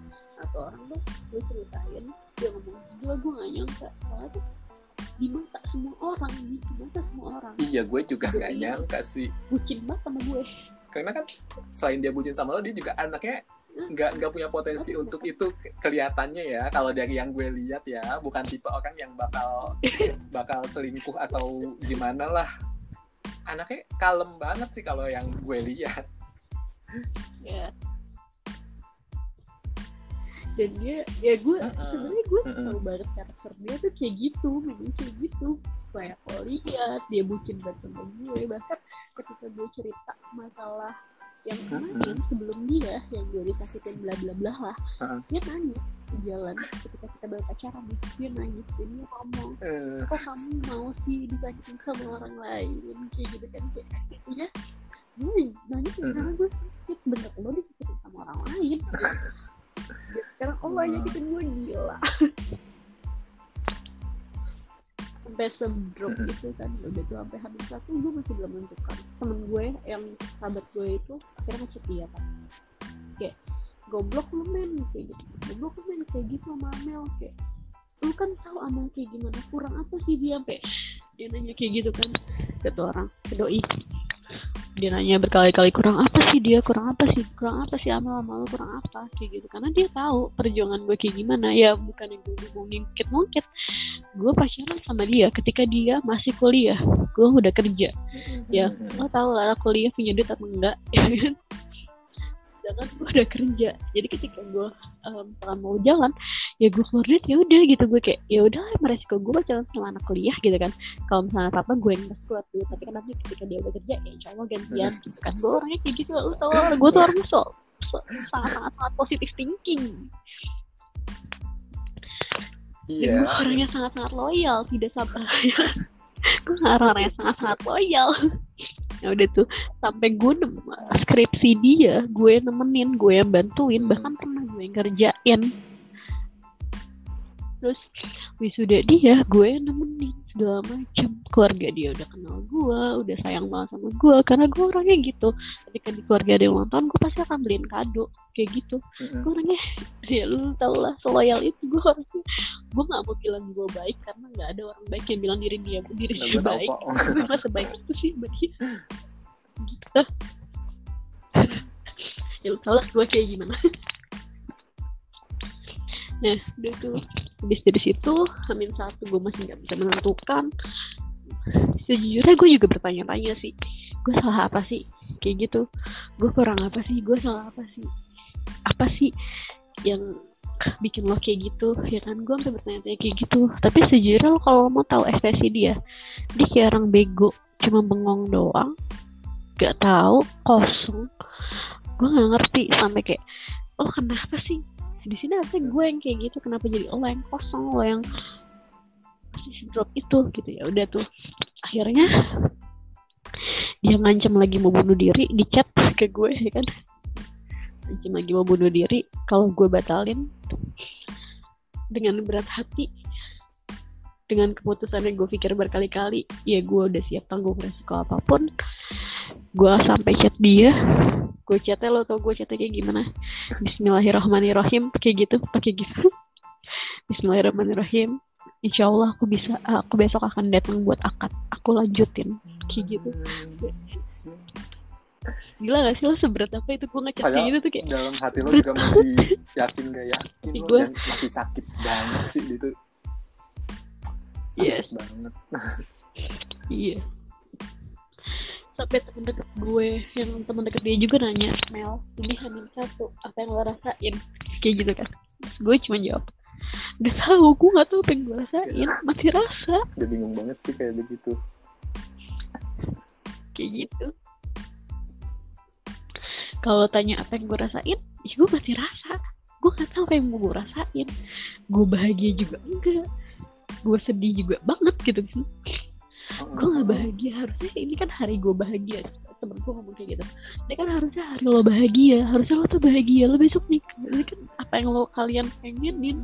Satu orang tuh gue ceritain dia ngomong gila gue gak nyangka. Soalnya tuh di mata semua orang di mata semua orang. Iya gue juga nggak nyangka sih. bucin banget sama gue. Karena kan selain dia bucin sama lo dia juga anaknya nggak nggak punya potensi untuk itu ke- kelihatannya ya. Kalau dari yang gue lihat ya bukan tipe orang yang bakal bakal selingkuh atau gimana lah anaknya kalem banget sih kalau yang gue lihat ya dan dia ya gue Uh-uh. sebenarnya gue Uh-uh. tahu banget karakter dia tuh kayak gitu memang kayak gitu kayak kalau lihat dia bucin banget sama gue bahkan ketika gue cerita masalah yang kemarin sebelum dia yang gue disakitin bla bla bla lah Uh-uh. dia nangis di jalan ketika kita baru pacaran dia nangis dan dia ngomong Eh, kok kamu mau sih disakitin sama orang lain kayak gitu kan kayak ya gue nangis Mm-mm. karena gue sakit bener lo disakitin sama orang lain Dan sekarang oh Wah. nyakitin gue gila sampai sedrop Mm-mm. gitu kan. Udah tuh sampai habis satu gue masih belum menentukan. Temen gue yang sahabat gue itu akhirnya ngecek dia kan kayak goblok lu men. Kayak gitu. Goblok lu men. Kayak gitu sama Amel. Kayak lu kan tahu Amel kayak gimana? Kurang apa sih dia? Sampai dia nanya kayak gitu kan ke orang ke doi dia nanya berkali-kali kurang apa sih dia? Kurang apa sih? Kurang apa sih Amel sama lu? Kurang apa? Kayak gitu. Karena dia tahu perjuangan gue kayak gimana. Ya bukan yang gue hubungin mungkin gue pacaran sama dia ketika dia masih kuliah. Gue udah kerja. Ya lo tau lah kuliah punya duit atau enggak ya kan? Sedangkan gue udah kerja. Jadi ketika gue um, mau jalan ya gue keluar duit ya udah gitu. Gue kayak ya udah meresiko gue pacaran sama anak kuliah gitu kan. Kalau misalnya apa gue yang keluar duit tapi kan nanti ketika dia udah kerja ya Allah gantian gitu kan. Gue orangnya kayak gitu lo tau lah. Gue tuh orangnya so, so- sangat sangat sangat positif thinking iya. gue orangnya sangat sangat loyal tidak sabar. Gue orang yang sangat sangat loyal. Ya udah tuh sampai gue skripsi dia gue nemenin gue yang bantuin. Bahkan pernah gue yang kerjain terus wisuda dia gue yang nemenin segala macam keluarga dia udah kenal gue udah sayang banget sama gue. Karena gue orangnya gitu. Ketika di keluarga ada yang ulang tahun gue pasti akan beliin kado. Kayak gitu. Mm-mm. gue orangnya ya lu tau lah seloyal itu gue harusnya gue nggak mau bilang gue baik karena nggak ada orang baik yang bilang diri dia diri Nah, dia gue baik. gue nggak sebaik itu sih dia. Gitu ya lu tau lah gue kayak gimana. Nah udah tuh habis dari situ Amin satu gue masih nggak bisa menentukan. Sejujurnya gue juga bertanya-tanya sih gue salah apa sih? Kayak gitu. Gue kurang apa sih? Gue salah apa sih? Apa sih yang bikin lo kayak gitu? Ya kan gue sampai bertanya-tanya kayak gitu. Tapi sejujurnya lo kalau mau tahu ekspresi dia dia kayak orang bego cuma bengong doang. Gak tahu kosong. Gue nggak ngerti sampai kayak oh kenapa sih di sini harusnya gue yang kayak gitu kenapa jadi lo yang kosong lo yang posisi drop itu gitu. Ya udah tuh akhirnya dia ngancam lagi mau bunuh diri di chat ke gue ya kan. Ngancam lagi mau bunuh diri kalau gue batalin dengan berat hati dengan keputusan yang gue pikir berkali-kali ya gue udah siap tanggung resiko apa pun. Gue sampai chat dia. Gue chatnya lo tau gue chatnya kayak gimana? Bismillahirrahmanirrahim kayak gitu pakai gitu. Bismillahirrahmanirrahim. Insya Allah aku bisa aku besok akan datang buat akad. Aku lanjutin kayak gitu. Gila gak sih lo? Seberat apa itu? Gue ngechat kayak gitu tuh kayak dalam hati lo juga masih yakin gak yakin lo Gua- dan masih sakit banget sih itu sakit Yes. banget. Iya. Sampai temen deket gue yang temen deket dia juga nanya Mel ini hamil satu apa yang lo rasain? Kayak gitu kan. Terus gue cuma jawab Gak tahu, gue gak tahu apa yang gue rasain Masih rasa. Udah bingung banget sih kayak begitu. Kayak gitu. Kalau tanya apa yang gue rasain Ya gue masih rasa. Gue gak tahu apa yang mau gue rasain. Gue bahagia juga enggak Gue sedih juga banget gitu. Kan gue gak bahagia. Harusnya ini kan hari gue bahagia. Temen gue ngomong kayak gitu. Ini kan harusnya hari lo bahagia. Harusnya lo tuh bahagia. Lo besok nikah ini kan apa yang lo kalian pengenin.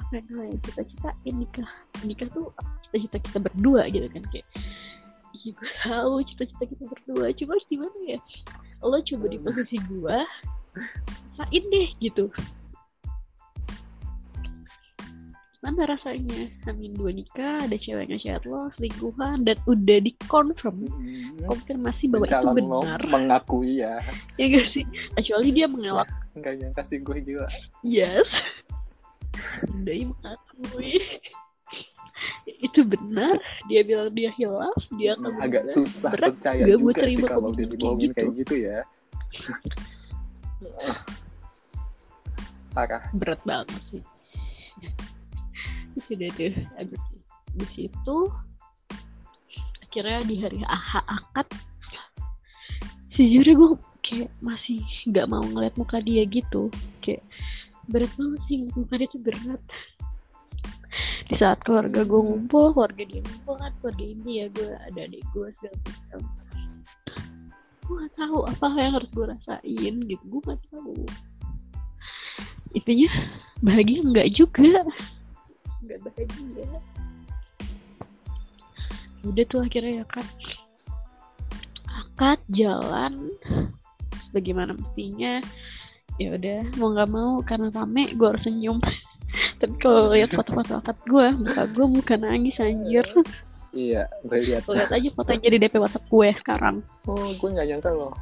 Apa yang kalian cita-citain nikah. Nikah tuh cita-cita kita berdua gitu kan. Kayak iya gue tahu cita-cita kita berdua. Cuma gimana ya? Lo coba di posisi gue rasain deh gitu Gimana rasanya? Amin dua nikah Ada ceweknya lo Selingkuhan Dan udah dikonfirm Mm-mm. Konfirmasi bahwa itu calon lo benar. mengakui ya. Ya gak sih? Kecuali dia mengelak. Nggak nyangka sih gue gila Yes. Dia mengakui. Itu benar. Dia bilang dia hilaf Dia akan agak susah Berat percaya gak juga sih terima kalau udah komitmen kayak gitu. kayak gitu ya. Parah. Berat banget sih Sudah tuh Abis di situ Akhirnya di hari AHA akad Sejujurnya gue kayak masih nggak mau ngeliat muka dia gitu. Kayak berat banget sih muka dia tuh berat. Di saat keluarga gue ngumpul keluarga dia ngumpul kan keluarga ini ya gue ada adik gue segala macam. Gue gak tahu apa yang harus gue rasain gitu. Gue gak tahu. Intinya bahagia enggak juga enggak bahagia. Udah tuh akhirnya ya kan akad jalan. Bagaimana mestinya? Ya udah mau nggak mau karena rame gue harus senyum. Tapi kalau lihat foto-foto akad gue muka gue muka nangis anjir. Iya gue lihat. Lihat aja fotonya di DP WhatsApp gue sekarang. Oh gue nggak nyangka loh.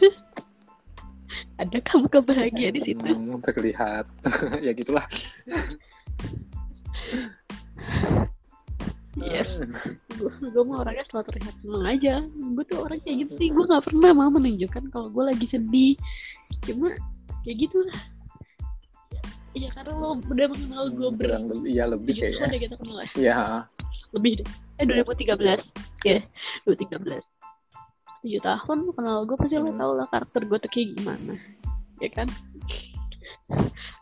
Ada kamu kebahagia di situ? Hmm, terlihat. Ya gitulah yes. Gue mau orangnya selalu terlihat seneng aja. Gue tuh orang kayak gitu sih. Gue nggak pernah mau menunjukkan kalau gue lagi sedih. Cuma kayak gitu lah ya karena lo udah mengenal gue ber kurang lebih iya lebih tahun kayaknya deh kita kenal ya. Ya lebih deh. Eh 2013 ya 2013 tujuh tahun lo kenal gue pasti lo Hmm. tau lah karakter gue tuh kayak gimana. Ya kan?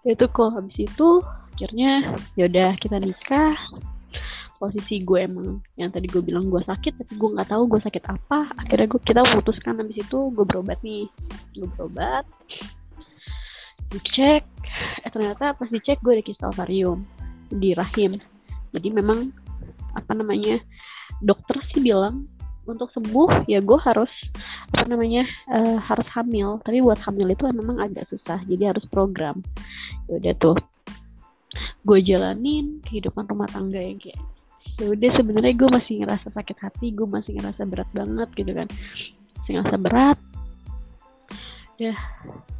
Itu kok habis itu akhirnya yaudah kita nikah. Posisi gue emang yang tadi gue bilang gue sakit tapi gue nggak tahu gue sakit apa. Akhirnya gue kita putuskan habis itu gue berobat nih. Gue berobat. Dicek. Eh ternyata pas dicek gue ada kistal varium di rahim. Jadi memang apa namanya dokter sih bilang untuk sembuh ya gue harus apa namanya eh, harus hamil. Tapi buat hamil itu memang agak susah jadi harus program. Ya udah tuh gue jalanin kehidupan rumah tangga yang kayak ya udah sebenarnya gue masih ngerasa sakit hati gue masih ngerasa berat banget gitu kan. Masih ngerasa berat. Udah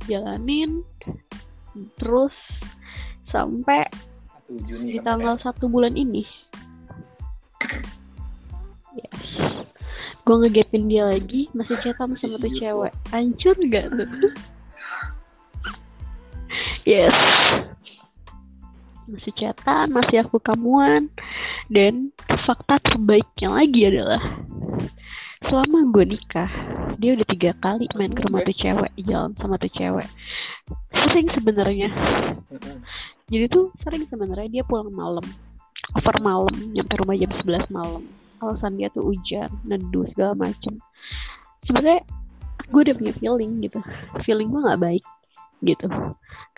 jalanin terus sampai Juni di tanggal satu bulan ini. Yes. Gue ngegapin dia lagi masih chatan sama tuh cewek. Hancur gak tuh? Yes masih chatan masih aku kamuan dan fakta terbaiknya lagi adalah selama gue nikah dia udah tiga kali main ke rumah tuh cewek jalan sama tuh cewek. Sering sebenarnya. Jadi tuh sering sebenarnya dia pulang malam. Over malam nyampe rumah jam 11 malam. Alasan dia tuh hujan neduh segala macem. Sebenarnya gue udah punya feeling gitu. Feeling gue nggak baik gitu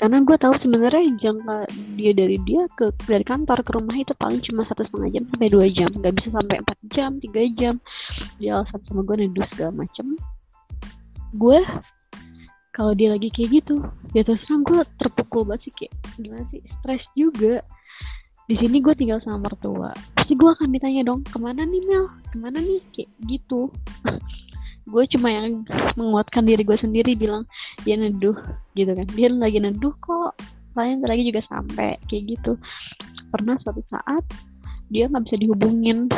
karena gue tahu sebenarnya jangka dia dari dia ke dari kantor ke rumah itu paling cuma satu setengah jam sampai dua jam. Nggak bisa sampai empat jam tiga jam. Dia alasan sama gue neduh segala macem. Gue kalau dia lagi kayak gitu ya terus terang gue terpukul banget sih kayak gimana sih stres juga. Di sini gue tinggal sama mertua. Pasti gue akan ditanya dong ke mana nih Mel? Ke mana nih? Kayak gitu gue cuma yang menguatkan diri gue sendiri bilang dia neduh gitu kan. Dia lagi neduh kok. Lain lagi juga sampai kayak gitu. Pernah suatu saat dia nggak bisa dihubungin.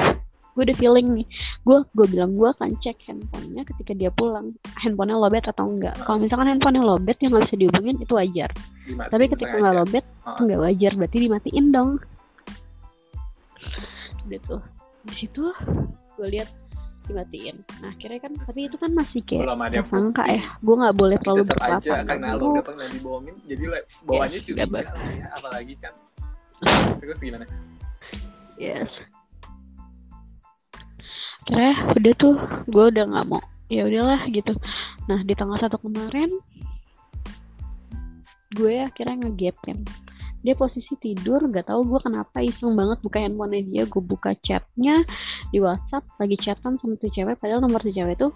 Gue udah feeling nih. Gue gue bilang gue akan cek handphonenya ketika dia pulang. Handphonenya lobet atau enggak? Kalau misalkan handphonenya lobet yang nggak bisa dihubungin itu wajar. Dimatiin tapi ketika nggak lobet Oh, nggak wajar. Berarti dimatiin dong. Udah tuh di situ gue lihat dimatiin. Nah akhirnya kan tapi itu kan masih kayak belum ada sangka ya. Gue nggak boleh Tapi terlalu tetap aja karena lu dulu udah pernah dibohongin jadi le- bawahnya Yes, curiga dapat. lah ya apalagi kan. Terus gimana? Yes. Akhirnya udah tuh gue udah nggak mau ya udahlah gitu. Nah di tanggal satu kemarin gue akhirnya ngegapin dia posisi tidur gak tahu gue kenapa iseng banget buka handphonenya dia gue buka chatnya di WhatsApp lagi chatan sama tuh cewek padahal nomor tuh cewek tuh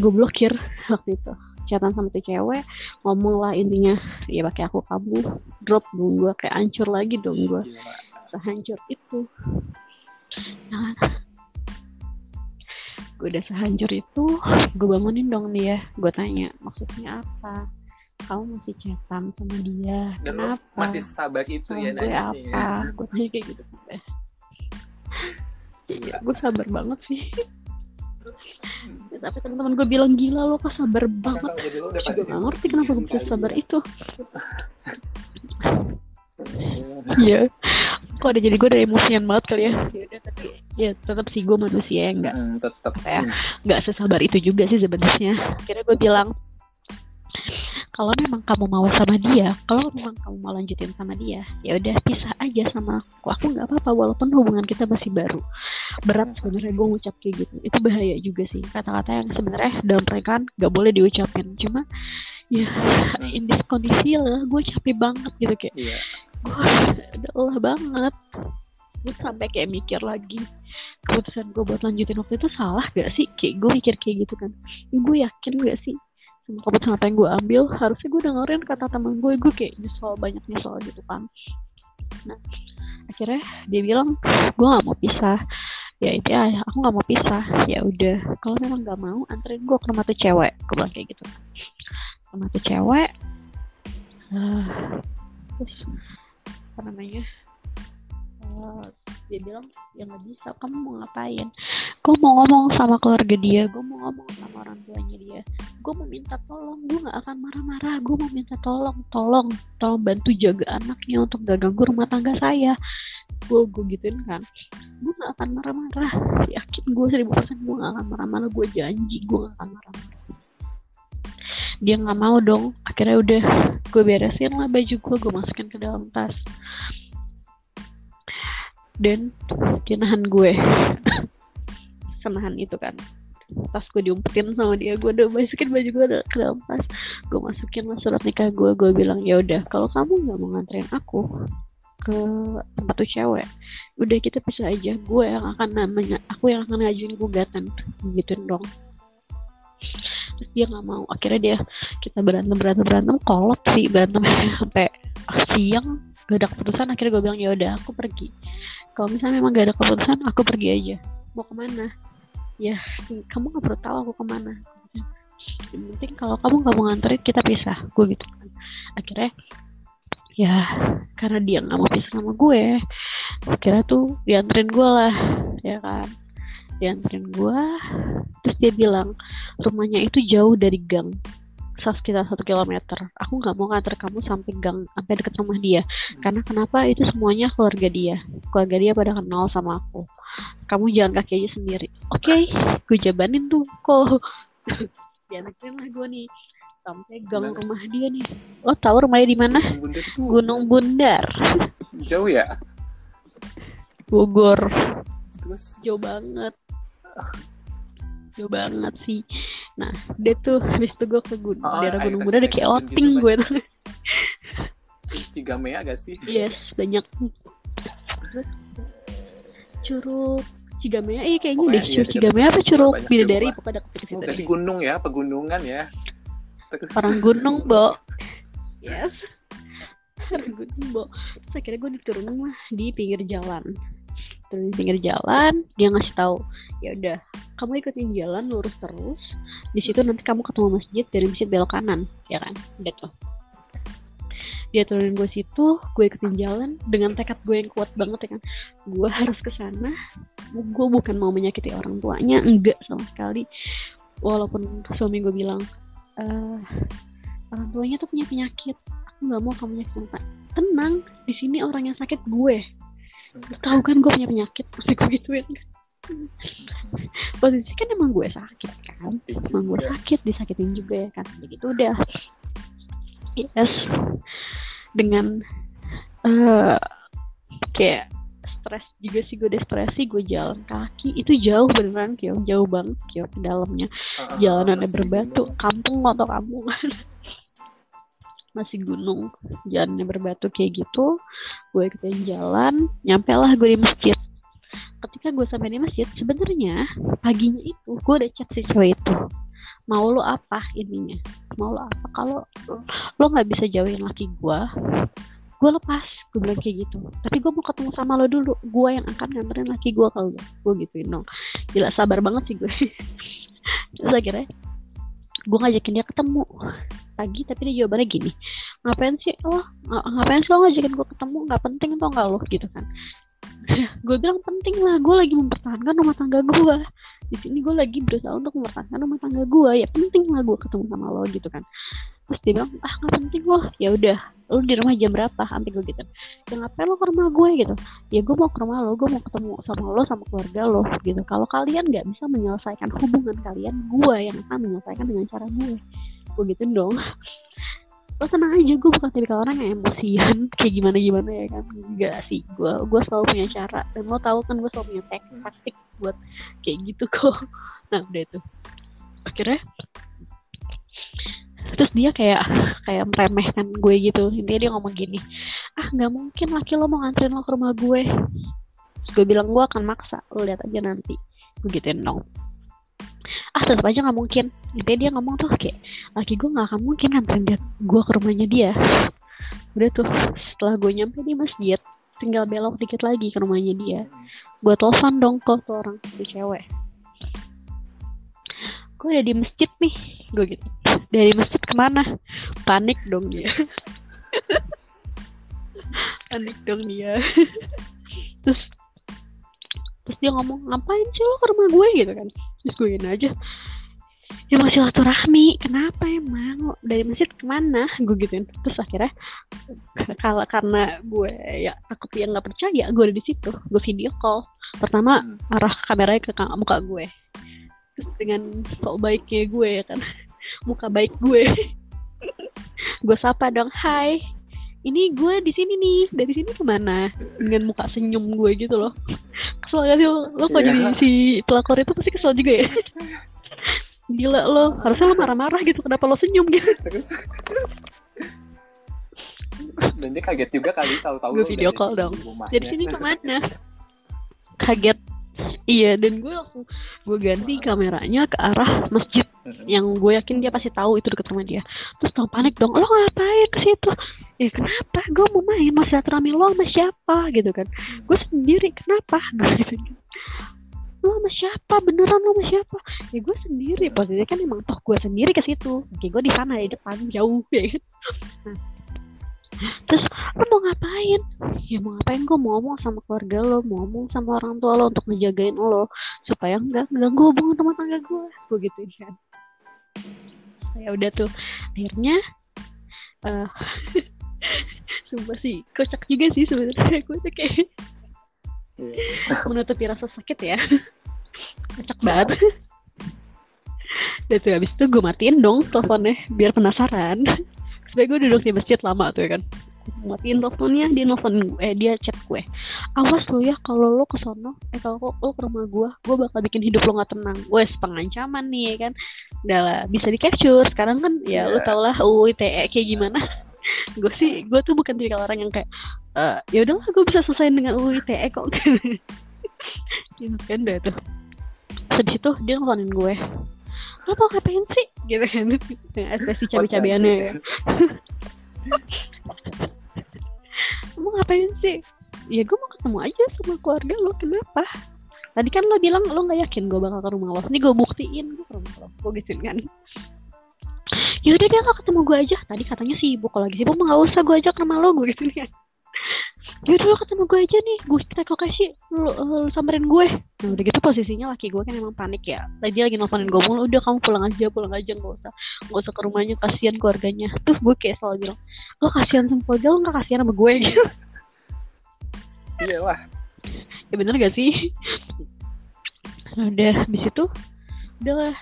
gue blokir waktu itu. Chatan sama tuh cewek ngomong lah intinya ya pakai aku kamu drop dong gue kayak hancur lagi dong gue sehancur itu. Nah. Gue udah sehancur itu gue bangunin dong dia gue tanya maksudnya apa kamu masih chatan sama dia dan kenapa masih sabar itu Sama ya gue nanya apa gue tanya kayak gitu Iya, gue sabar banget sih Ya, tapi teman-teman gue bilang gila lo kok sabar banget gue gak ngerti kenapa gue bisa sabar ya. itu Iya. Kok ada jadi gue udah emosian banget kali ya. Yaudah, tapi ya tetap sih gue manusia yang nggak Hmm, tetap ya? nggak sesabar itu juga sih sebenarnya. Akhirnya gue bilang kalau memang kamu mau sama dia, kalau memang kamu mau lanjutin sama dia, ya udah pisah aja sama aku. Aku nggak apa-apa walaupun hubungan kita masih baru. Berat sebenarnya gue ngucap kayak gitu. Itu bahaya juga sih kata-kata yang sebenarnya dalam pernikahan nggak boleh diucapin. Cuma ya in this kondisi lah gue capek banget gitu kayak Iya. gue lelah banget gue sampai kayak mikir lagi keputusan gue buat lanjutin waktu itu salah gak sih kayak gue mikir kayak gitu kan gue yakin gak sih sama keputusan apa yang gue ambil harusnya gue dengerin kata teman gue gue kayak nyesel banyak nyesel gitu kan. Nah akhirnya dia bilang gue gak mau pisah. Ya itu ya aku nggak mau pisah. Ya udah kalau memang nggak mau anterin gue ke rumah tuh cewek. Gue bilang kayak gitu. Rumah tuh cewek. Eh, terus apa namanya Dia bilang ya nggak bisa kamu mau ngapain? Gue mau ngomong sama keluarga dia gue mau ngomong sama orang tuanya dia. Gue mau minta tolong gue nggak akan marah-marah. Gue mau minta tolong tolong tolong bantu jaga anaknya untuk gak ganggu rumah tangga saya. Gue gue gituin kan. Gue gak akan marah-marah. Yakin gue seribu persen gue gak akan marah-marah. Gue janji gue gak akan marah-marah. Dia nggak mau dong. Akhirnya udah gue beresin lah baju gue gue masukin ke dalam tas dan dia gue. Senahan itu kan. Tas gue diumpetin sama dia gue udah masukin baju gue ke dalam tas. Gue masukin lah surat nikah gue gue bilang ya udah kalau kamu nggak mau nganterin aku ke tempat tuh cewek udah kita pisah aja. Gue yang akan namanya aku yang akan ngajuin gugatan. Gituin dong. Terus dia nggak mau. Akhirnya dia kita berantem berantem berantem kolot sih berantem sampai siang gak ada keputusan. Akhirnya gue bilang ya udah aku pergi kalau misalnya memang gak ada keputusan aku pergi aja. Mau ke mana? Ya kamu gak perlu tahu aku ke mana. Yang penting kalau kamu gak mau nganterin kita pisah. Gue gitu kan. Akhirnya ya karena dia nggak mau pisah sama gue akhirnya tuh dianterin gue lah ya kan. Dianterin gue terus dia bilang rumahnya itu jauh dari gang sekitar satu kilometer. Aku nggak mau nganter kamu sampai gang sampai deket rumah dia. Karena kenapa? Itu semuanya keluarga dia. Keluarga dia pada kenal sama aku. Kamu jalan kaki aja sendiri. Oke gue jabanin tuh kok. Dianterin lah gue nih. Sampai gang Gimana? rumah dia nih. Lo tahu rumahnya di mana? Gunung Bundar jauh ya? Bogor. Terus? Jauh banget. Jauh banget sih nah dia tuh habis itu gue ke gunung. Oh, daerah gunung Bundar udah kayak outing gitu, gue tuh. Cigamea gak sih? Yes banyak. Curug Cigamea iya kayaknya Pokoknya deh. iya, Cigamea apa? Curug Bidadari pokoknya deket ke situ deh. gunung ya pegunungan ya. Terus. Orang gunung bo. Yes. Orang gunung bo. Terus akhirnya gue diturunin lah di pinggir jalan terus di pinggir jalan dia ngasih tahu ya udah kamu ikutin jalan lurus terus. Di situ nanti kamu ketemu masjid dari masjid belok kanan ya kan? Udah tuh. Dia turunin gue situ gue ikutin jalan dengan tekad gue yang kuat banget ya kan? Gue harus ke sana. Gue bukan mau menyakiti orang tuanya enggak sama sekali. Walaupun suami gue bilang eh orang tuanya tuh punya penyakit. Aku nggak mau kamu nyakitin tenang di sini orang yang sakit gue tahu kan gue punya penyakit pasti gue gituin posisi kan emang gue sakit kan. Emang gue sakit disakitin juga ya kan. Begitu udah. Yes. Dengan eh kayak stres juga sih gue depresi gue jalan kaki. Itu jauh beneran kyo jauh banget kyo ke dalamnya. Ah, jalanannya berbatu. gunung. kampung atau kampung? Masih gunung. Jalannya berbatu kayak gitu gue ikutin jalan nyampe lah gue di masjid. Ketika gue sampai di masjid sebenarnya paginya itu gue udah chat si cewek itu. Mau lo apa intinya mau lo apa? Kalau lo nggak bisa jauhin laki gue gue lepas. Gue bilang kayak gitu. Tapi gue mau ketemu sama lo dulu. Gue yang akan nganterin laki gue kalau gue gituin dong. Gila sabar banget sih gue. Terus akhirnya gue ngajakin dia ketemu. Pagi tapi dia jawabannya gini ngapain sih? Lo Ng- ngapain sih lo ngajakin gue ketemu? Nggak penting atau nggak lo? Gitu kan. Gue bilang penting lah gue lagi mempertahankan rumah tangga gue di sini gue lagi berusaha untuk mempertahankan rumah tangga gue ya penting lah gue ketemu sama lo gitu kan. Terus dia bilang ah nggak penting lo ya udah lo di rumah jam berapa? Sampai gue gitu. Ya ngapain lo ke rumah gue gitu. Ya gue mau ke rumah lo gue mau ketemu sama lo sama keluarga lo. Gitu. Kalau kalian nggak bisa menyelesaikan hubungan kalian gue yang akan menyelesaikan dengan cara gue. Gue gituin dong lo tenang aja gue bukan tipikal orang yang emosian. Kayak gimana gimana ya kan? Enggak sih gue gue selalu punya cara. Dan lo tahu kan gue selalu punya tek- taktik buat kayak gitu kok. Nah udah itu. Akhirnya terus dia kayak kayak meremehkan gue gitu. Intinya dia ngomong gini ah nggak mungkin laki lo mau nganterin lo ke rumah gue. Terus gue bilang gue akan maksa lo lihat aja nanti. Gue gituin dong ah tetap aja nggak mungkin. Intinya dia ngomong tuh kayak laki gue nggak akan mungkin nganterin dia gue ke rumahnya dia. Udah tuh setelah gue nyampe di masjid tinggal belok dikit lagi ke rumahnya dia. Gue telepon dong ke tuh orang tuh cewek. Gue udah di masjid nih. Gue gitu dari masjid ke mana? Panik dong dia. Panik dong dia. Terus terus dia ngomong ngapain sih lo ke rumah gue? Gitu kan gue aja. Ya mau silaturahmi. Kenapa emang Lo dari masjid ke mana gue gituin. Terus akhirnya kalau karena gue ya takut dia nggak percaya gue ada di situ. Gue video call. Pertama Hmm. arah kameranya ke ka- muka gue. Terus dengan sok baiknya gue ya kan. Muka baik gue. Gue sapa dong hai ini gue di sini nih dari sini ke mana dengan muka senyum gue gitu loh. Kesel gak sih lo, lo kok Iya. jadi si pelakor itu pasti kesel juga ya? Gila lo harusnya lo marah-marah gitu kenapa lo senyum gitu? Terus? Dan dia kaget juga kali tahu-tahu Gue video call dong. dari sini ke mana? Kaget iya dan gue langsung gue ganti kameranya ke arah masjid. Yang gue yakin dia pasti tahu itu deket rumah dia. Terus tau panik dong lo ngapain ke situ? Ya kenapa? Gue mau main masih silaturahmi lo sama siapa? Gitu kan. Gue sendiri kenapa? Gitu. Lo sama siapa? Beneran lo sama siapa? Ya gue sendiri. Posisinya kan emang toh gue sendiri ke situ. Oke gue di sana di depan jauh ya kan. Nah, terus lo mau ngapain? Ya mau ngapain? Gue mau ngomong sama keluarga lo mau ngomong sama orang tua lo untuk ngejagain lo supaya enggak ganggu hubungan rumah tangga gue gue gitu kan. Ya udah tuh akhirnya eh sumpah sih kocak juga sih sebenarnya gue tuh kayak menutupi rasa sakit ya. Kocak banget. Dan tuh habis itu gue matiin dong teleponnya biar penasaran supaya gue duduk di masjid lama tuh ya kan? Matiin teleponnya dia nelfon gue eh dia chat gue. Awas lo ya kalau lo ke sono eh kalau lo ke rumah gue gue bakal bikin hidup lo nggak tenang. Wes pengancaman nih ya kan? Udah lah bisa di capture sekarang kan ya lo Iya. tau lah UU ITE kayak gimana. Gue sih gue tuh bukan tipikal orang yang kayak eh ya udahlah gue bisa selesai dengan UU ITE kok. Gitu kan udah tuh. Habis itu dia nelfonin gue. Lo mau ngapain sih gitu kan. Ekspresi cabe-cabeannya ya. Mau ngapain sih? Ya gue mau ketemu aja sama keluarga lo kenapa? Tadi kan lo bilang lo nggak yakin gue bakal ke rumah lo. Ini gue buktiin gue ke rumah lo. Gue gituin kan. Yaudah dia nggak ketemu gue aja. Tadi katanya sibuk kalau lagi sibuk mah nggak usah gue ajak ke rumah lo gue gituin kan yaudah lo ketemu gue aja nih. Gue cek lokasi. Lo, lo samperin gue nah udah gitu posisinya laki gue kan emang panik ya. Tadi lagi nelfonin gue mulu. Udah kamu pulang aja pulang aja. Nggak usah nggak usah ke rumahnya. Kasihan keluarganya. Terus gue kayak selalu bilang lo kasihan sama keluarga lo nggak kasihan sama gue gitu. Iyalah. Ya bener gak sih? Udah habis itu udah lah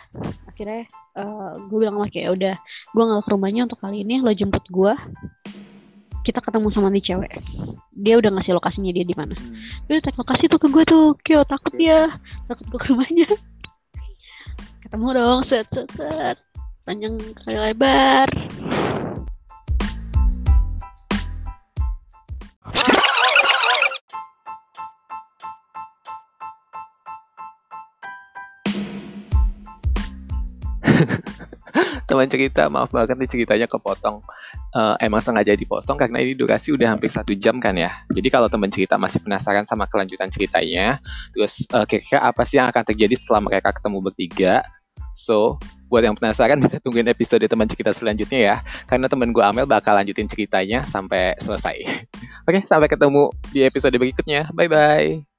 akhirnya uh, gue bilang sama kayak udah gue nggak ke rumahnya untuk kali ini. Lo jemput gue kita ketemu sama nih cewek. Dia udah ngasih lokasinya dia di mana. Hmm. dia tag lokasi tuh ke gue tuh. Kyo takut dia. Takut gue ke rumahnya. Ketemu dong set set set. Panjang kali lebar teman cerita maaf banget nih ceritanya kepotong. Eh, emang sengaja dipotong karena ini durasi udah hampir satu jam kan ya. Jadi kalau teman cerita masih penasaran sama kelanjutan ceritanya terus eh, kira-kira apa sih yang akan terjadi setelah mereka ketemu bertiga? So buat yang penasaran bisa tungguin episode teman cerita selanjutnya ya. Karena temen gue Amel bakal lanjutin ceritanya sampai selesai. Oke sampai ketemu di episode berikutnya. Bye bye